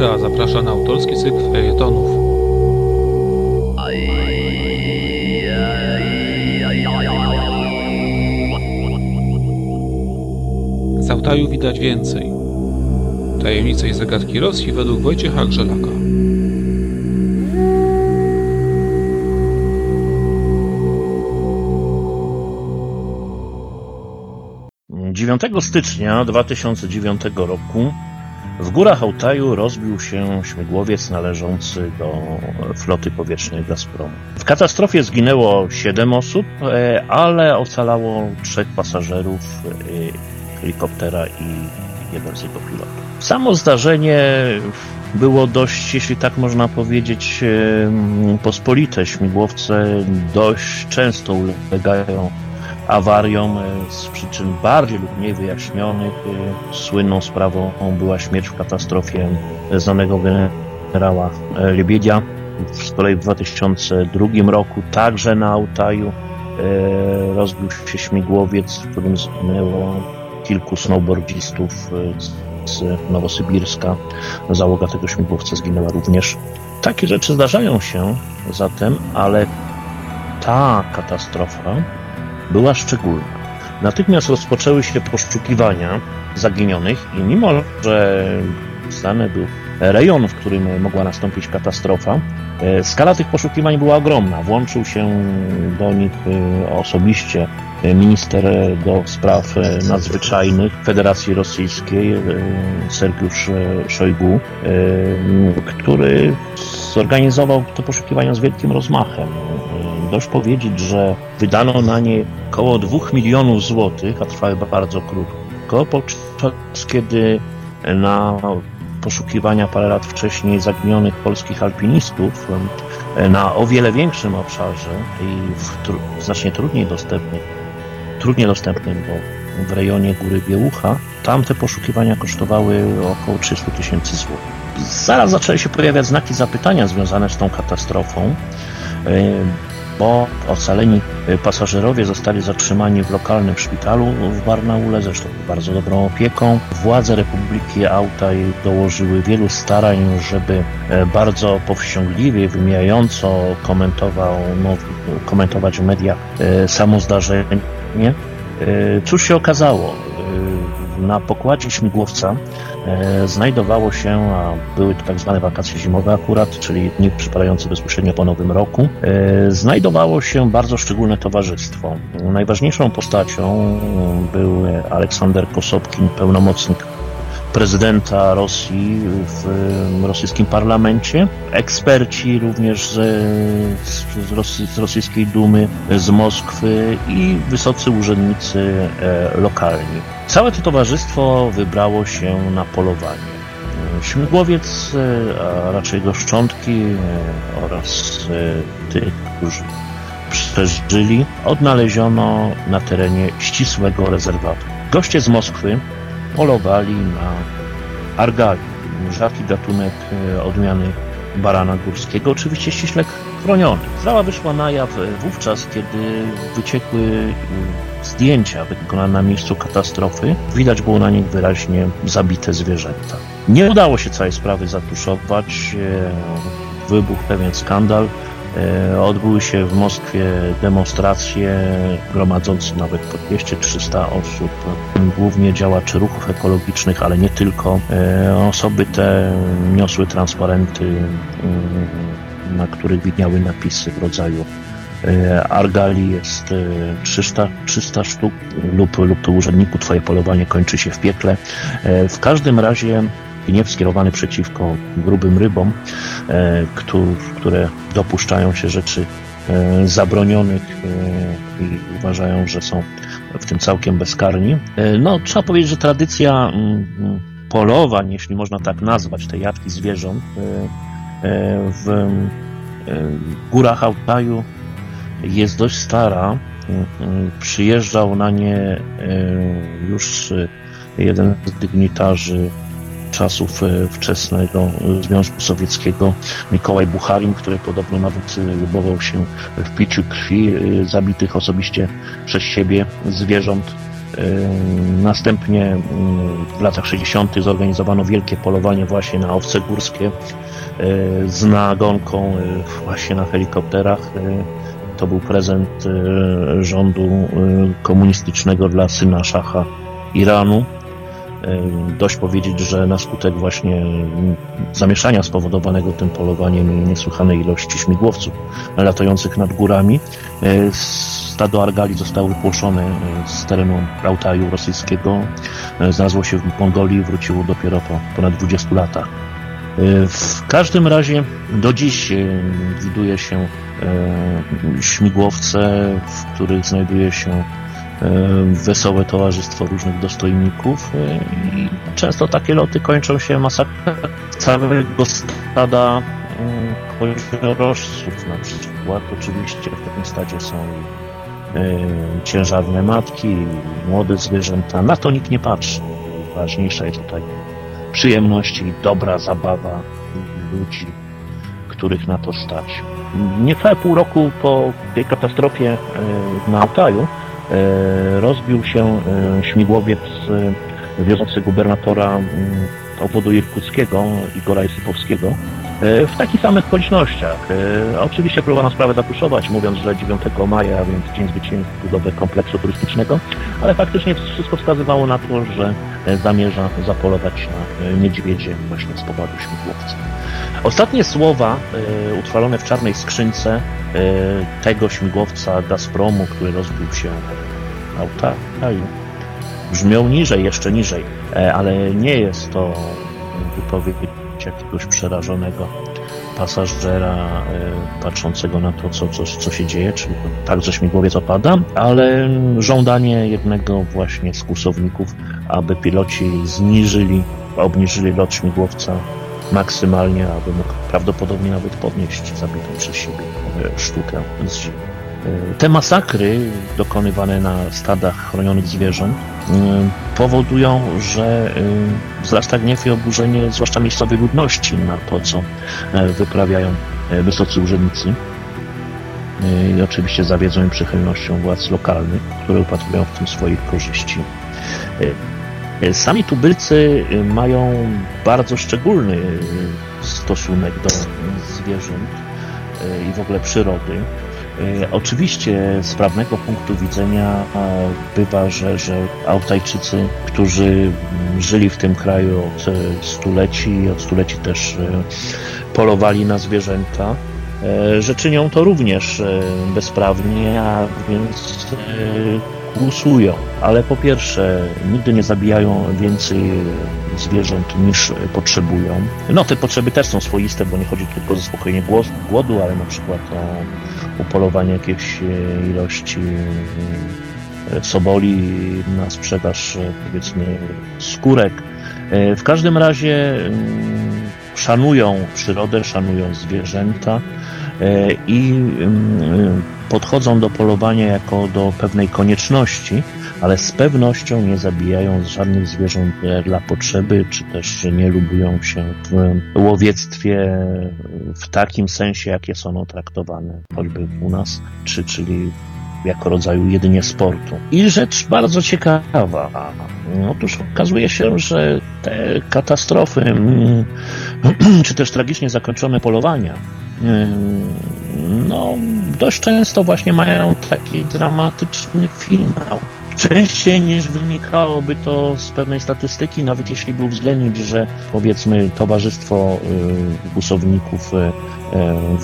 Infra zaprasza na autorski cykl felietonów. Z Altaju widać więcej. Tajemnice i zagadki Rosji według Wojciecha Grzelaka. 9 stycznia 2009 roku w górach Altaju rozbił się śmigłowiec należący do floty powietrznej Gazpromu. W katastrofie zginęło 7 osób, e, ale ocalało trzech pasażerów e, helikoptera i jeden z jego pilotów. Samo zdarzenie było dość, jeśli tak można powiedzieć, e, pospolite. Śmigłowce dość często ulegają awariom z przyczyn bardziej lub mniej wyjaśnionych. Słynną sprawą była śmierć w katastrofie znanego generała Liebiedia. Z kolei w 2002 roku także na Altaju rozbił się śmigłowiec, w którym zginęło kilku snowboardzistów z Nowosybirska. Załoga tego śmigłowca zginęła również. Takie rzeczy zdarzają się zatem, ale ta katastrofa była szczególna. Natychmiast rozpoczęły się poszukiwania zaginionych i mimo, że znany był rejon, w którym mogła nastąpić katastrofa, skala tych poszukiwań była ogromna. Włączył się do nich osobiście minister do spraw nadzwyczajnych Federacji Rosyjskiej Sergiusz Szojgu, który zorganizował te poszukiwania z wielkim rozmachem. Dość powiedzieć, że wydano na nie około 2 milionów złotych, a trwały bardzo krótko, podczas kiedy na poszukiwania parę lat wcześniej zaginionych polskich alpinistów na o wiele większym obszarze i w znacznie trudniej dostępnym, trudniej dostępnym, bo w rejonie Góry Biełucha, tam te poszukiwania kosztowały około 300 tysięcy złotych. Zaraz zaczęły się pojawiać znaki zapytania związane z tą katastrofą bo ocaleni pasażerowie zostali zatrzymani w lokalnym szpitalu w Barnaule, zresztą bardzo dobrą opieką. Władze Republiki Altaj dołożyły wielu starań, żeby bardzo powściągliwie, wymijająco komentował, no, komentować w mediach samo zdarzenie. Cóż się okazało? Na pokładzie śmigłowca znajdowało się, a były to tak zwane wakacje zimowe akurat, czyli dni przypadające bezpośrednio po Nowym Roku, znajdowało się bardzo szczególne towarzystwo. Najważniejszą postacią był Aleksander Kosopkin, pełnomocnik prezydenta Rosji w rosyjskim parlamencie, eksperci również z, z, Rosy, z rosyjskiej Dumy, z Moskwy i wysocy urzędnicy lokalni. Całe to towarzystwo wybrało się na polowanie. Śmigłowiec, a raczej jego szczątki oraz tych, którzy przeżyli, odnaleziono na terenie ścisłego rezerwatu. Goście z Moskwy polowali na argali, rzadki gatunek odmiany barana górskiego, oczywiście ściśle chroniony. Sprawa wyszła na jaw wówczas, kiedy wyciekły zdjęcia wykonane na miejscu katastrofy. Widać było na nich wyraźnie zabite zwierzęta. Nie udało się całej sprawy zatuszować. Wybuchł pewien skandal. Odbyły się w Moskwie demonstracje gromadzące nawet po 200-300 osób, głównie działaczy ruchów ekologicznych, ale nie tylko. Osoby te niosły transparenty, na których widniały napisy w rodzaju Argali jest 300, 300 sztuk lub, lub urzędniku twoje polowanie kończy się w piekle. W każdym razie gniew skierowany przeciwko grubym rybom, które dopuszczają się rzeczy zabronionych i uważają, że są w tym całkiem bezkarni. No, trzeba powiedzieć, że tradycja polowań, jeśli można tak nazwać, te jatki zwierząt w górach Altaju jest dość stara. Przyjeżdżał na nie już jeden z dygnitarzy czasów wczesnego Związku Sowieckiego, Mikołaj Bucharin, który podobno nawet lubował się w piciu krwi zabitych osobiście przez siebie zwierząt Następnie w latach 60. zorganizowano wielkie polowanie właśnie na owce górskie z nagonką właśnie na helikopterach. To był prezent rządu komunistycznego dla syna szacha Iranu. Dość powiedzieć, że na skutek właśnie zamieszania spowodowanego tym polowaniem niesłychanej ilości śmigłowców latających nad górami, stado argali zostało wypłoszone z terenu Altaju rosyjskiego. Znalazło się w Mongolii i wróciło dopiero po ponad 20 latach. W każdym razie do dziś widuje się śmigłowce, w których znajduje się wesołe towarzystwo różnych dostojników i często takie loty kończą się masakrą całego stada koziorożców na przykład. Oczywiście w takim stadzie są ciężarne matki, młode zwierzęta. Na to nikt nie patrzy. Ważniejsza jest tutaj przyjemność i dobra zabawa ludzi, których na to stać. Niecałe pół roku po tej katastrofie na Altaju rozbił się śmigłowiec wiozący gubernatora obwodu irkuckiego Igora Jesypowskiego w takich samych okolicznościach. Oczywiście próbowano sprawę zatuszować, mówiąc, że 9 maja, więc Dzień Zwycięstwa, budowę kompleksu turystycznego, ale faktycznie wszystko wskazywało na to, że zamierza zapolować na niedźwiedzie właśnie z powodu śmigłowca. Ostatnie słowa utrwalone w czarnej skrzynce tego śmigłowca Gazpromu, który rozbił się na Altaju, brzmią niżej, jeszcze niżej, ale nie jest to wypowiedź jakiegoś przerażonego pasażera patrzącego na to, co, co, co się dzieje, czyli tak, że śmigłowiec opada, ale żądanie jednego właśnie z kłusowników, aby piloci zniżyli, obniżyli lot śmigłowca maksymalnie, aby mógł prawdopodobnie nawet podnieść zabitą przez siebie sztukę z ziemi. Te masakry dokonywane na stadach chronionych zwierząt powodują, że wzrasta gniew i oburzenie, zwłaszcza miejscowej ludności, na to, co wyprawiają wysocy urzędnicy. I oczywiście zawiedzą im przychylnością władz lokalnych, które upatrują w tym swojej korzyści. Sami tubylcy mają bardzo szczególny stosunek do zwierząt i w ogóle przyrody. Oczywiście z prawnego punktu widzenia bywa, że, że Altajczycy, którzy żyli w tym kraju od stuleci i od stuleci też polowali na zwierzęta, że czynią to również bezprawnie, a więc głosują. Ale po pierwsze, nigdy nie zabijają więcej zwierząt niż potrzebują. No te potrzeby też są swoiste, bo nie chodzi tylko o zaspokojenie głodu, ale na przykład o upolowanie jakiejś ilości soboli na sprzedaż powiedzmy skórek. W każdym razie szanują przyrodę, szanują zwierzęta i podchodzą do polowania jako do pewnej konieczności, ale z pewnością nie zabijają żadnych zwierząt dla potrzeby, czy też nie lubują się w łowiectwie w takim sensie, jak jest ono traktowane choćby u nas, czy, czyli jako rodzaju jedynie sportu. I rzecz bardzo ciekawa. Otóż okazuje się, że te katastrofy, czy też tragicznie zakończone polowania, no, dość często właśnie mają taki dramatyczny finał. Częściej niż wynikałoby to z pewnej statystyki, nawet jeśli by uwzględnić, że powiedzmy towarzystwo busowników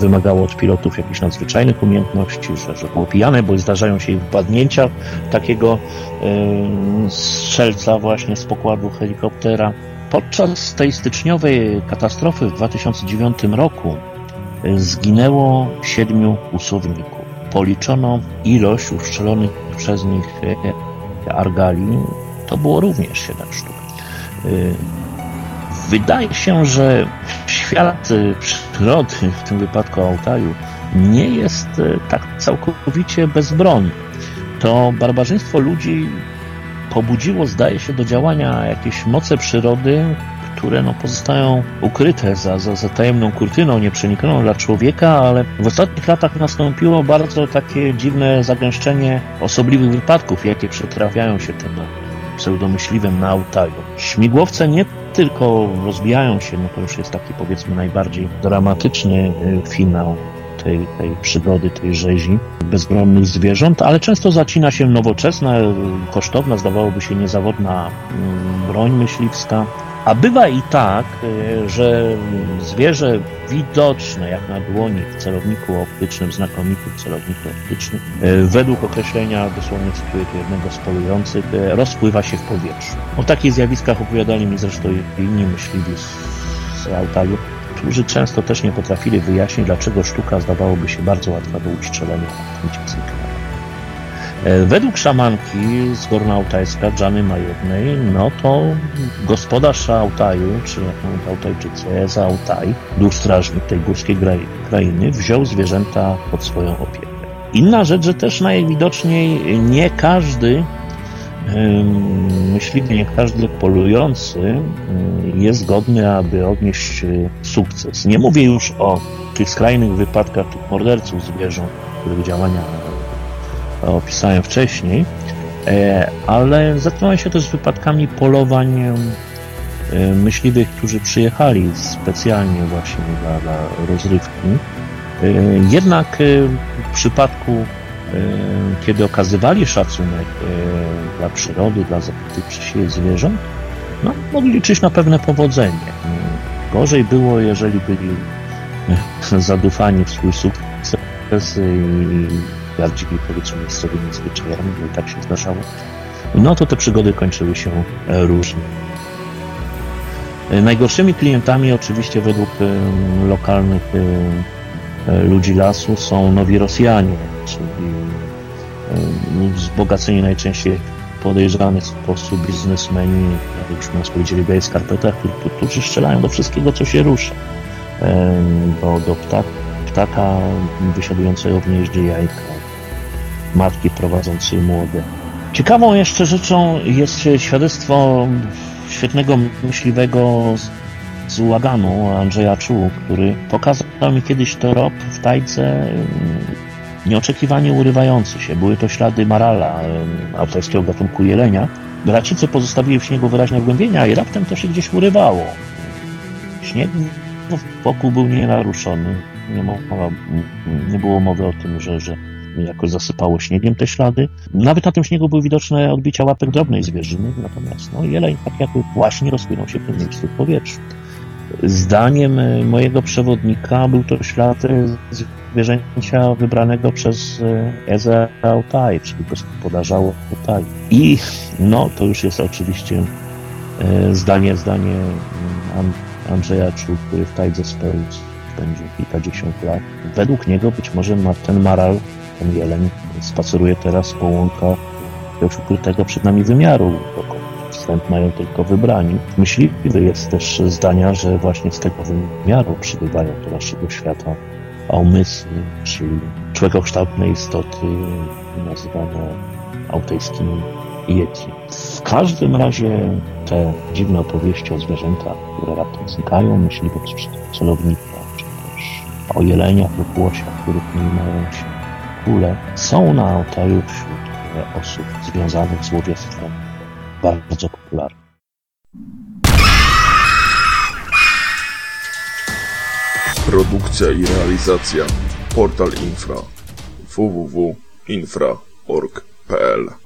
wymagało od pilotów jakichś nadzwyczajnych umiejętności, że, że było pijane, bo zdarzają się wpadnięcia takiego strzelca właśnie z pokładu helikoptera. Podczas tej styczniowej katastrofy w 2009 roku zginęło siedmiu usowników. Policzono ilość uszczelonych przez nich argali, to było również siedem sztuk. Wydaje się, że świat przyrody, w tym wypadku Altaju, nie jest tak całkowicie bezbronny. To barbarzyństwo ludzi pobudziło, zdaje się, do działania jakieś moce przyrody, które no, pozostają ukryte za, za, za tajemną kurtyną, nieprzeniknioną dla człowieka, ale w ostatnich latach nastąpiło bardzo takie dziwne zagęszczenie osobliwych wypadków, jakie przetrafiają się tym pseudomyśliwym na Altaju. Śmigłowce nie tylko rozbijają się, no to już jest taki powiedzmy najbardziej dramatyczny y, finał tej, tej przygody, tej rzezi bezbronnych zwierząt, ale często zacina się nowoczesna, kosztowna, zdawałoby się niezawodna mm, broń myśliwska. A bywa i tak, e, że zwierzę widoczne jak na dłoni w celowniku optycznym, znakomitym celowniku optycznym, e, według określenia, dosłownie cytuję tu jednego z polujących, e, rozpływa się w powietrzu. O takich zjawiskach opowiadali mi zresztą inni myśliwi z, z Altaju którzy często też nie potrafili wyjaśnić, dlaczego sztuka zdawałoby się bardzo łatwa do ustrzelenia, a zniknęła. Według szamanki z Gorna Altajska, Dżany Majednej, no to gospodarz Altaju, czy Altajczycy, Eza Altaj, duch strażnik tej górskiej krainy, wziął zwierzęta pod swoją opiekę. Inna rzecz, że też najwidoczniej nie każdy myśliwy, nie każdy polujący jest godny, aby odnieść e, sukces. Nie mówię już o tych skrajnych wypadkach tych morderców zwierząt, których działania opisałem wcześniej, e, ale zatknąłem się też z wypadkami polowań e, myśliwych, którzy przyjechali specjalnie właśnie dla, dla rozrywki. Jednak w przypadku kiedy okazywali szacunek dla przyrody, dla zabitych przez siebie zwierząt, no, mogli liczyć na pewne powodzenie. Gorzej było, jeżeli byli zadufani w swój sukces i bardziej powiedzmy miejscowymi zwyczajami, bo i tak się zdarzało, no to te przygody kończyły się różnie. Najgorszymi klientami oczywiście według lokalnych ludzi lasu są nowi Rosjanie, czyli wzbogaceni najczęściej podejrzany sposób biznesmeni, jak już nas powiedzieli, w skarpetach, którzy strzelają do wszystkiego, co się rusza. Do, do ptak, ptaka wysiadującego w gnieździe jajka, matki prowadzącej młode. Ciekawą jeszcze rzeczą jest świadectwo świetnego myśliwego z Łaganu, Andrzeja Czu, który pokazał mi kiedyś trop w tajce nieoczekiwanie urywający się. Były to ślady marala, autorskiego gatunku jelenia. Bracice pozostawili w śniegu wyraźne wgłębienia i raptem to się gdzieś urywało. Śnieg wokół był nienaruszony. Nie, mowa, nie było mowy o tym, że, że jakoś zasypało śniegiem te ślady. Nawet na tym śniegu były widoczne odbicia łapek drobnej zwierzyny, natomiast no, jeleń tak jakby właśnie rozpłynął się w tym miejscu w powietrzu. Zdaniem e, mojego przewodnika był to ślad e, zwierzęcia wybranego przez e, Eze Altai, czyli gospodarza Altai. I no, to już jest oczywiście zdanie, zdanie Andrzeja Czu, który w Tajdze spędził kilkadziesiąt lat. Według niego być może ten maral, ten jeleń spaceruje teraz po łąkach już ukrytego przed nami wymiaru wstęp mają tylko wybrani. Myśliwy jest też zdania, że właśnie z tego wymiaru przybywają do naszego świata umysły, czyli człowiekokształtne istoty nazywane autejskimi Yeti. W każdym razie te dziwne opowieści o zwierzętach, które raptem znikają, czy też o jeleniach lub łosiach, których nie mają się. Kule, są na Altaju wśród osób związanych z łowiectwem. Bardzo popularny. Produkcja i realizacja Portal Infra. www.infra.org.pl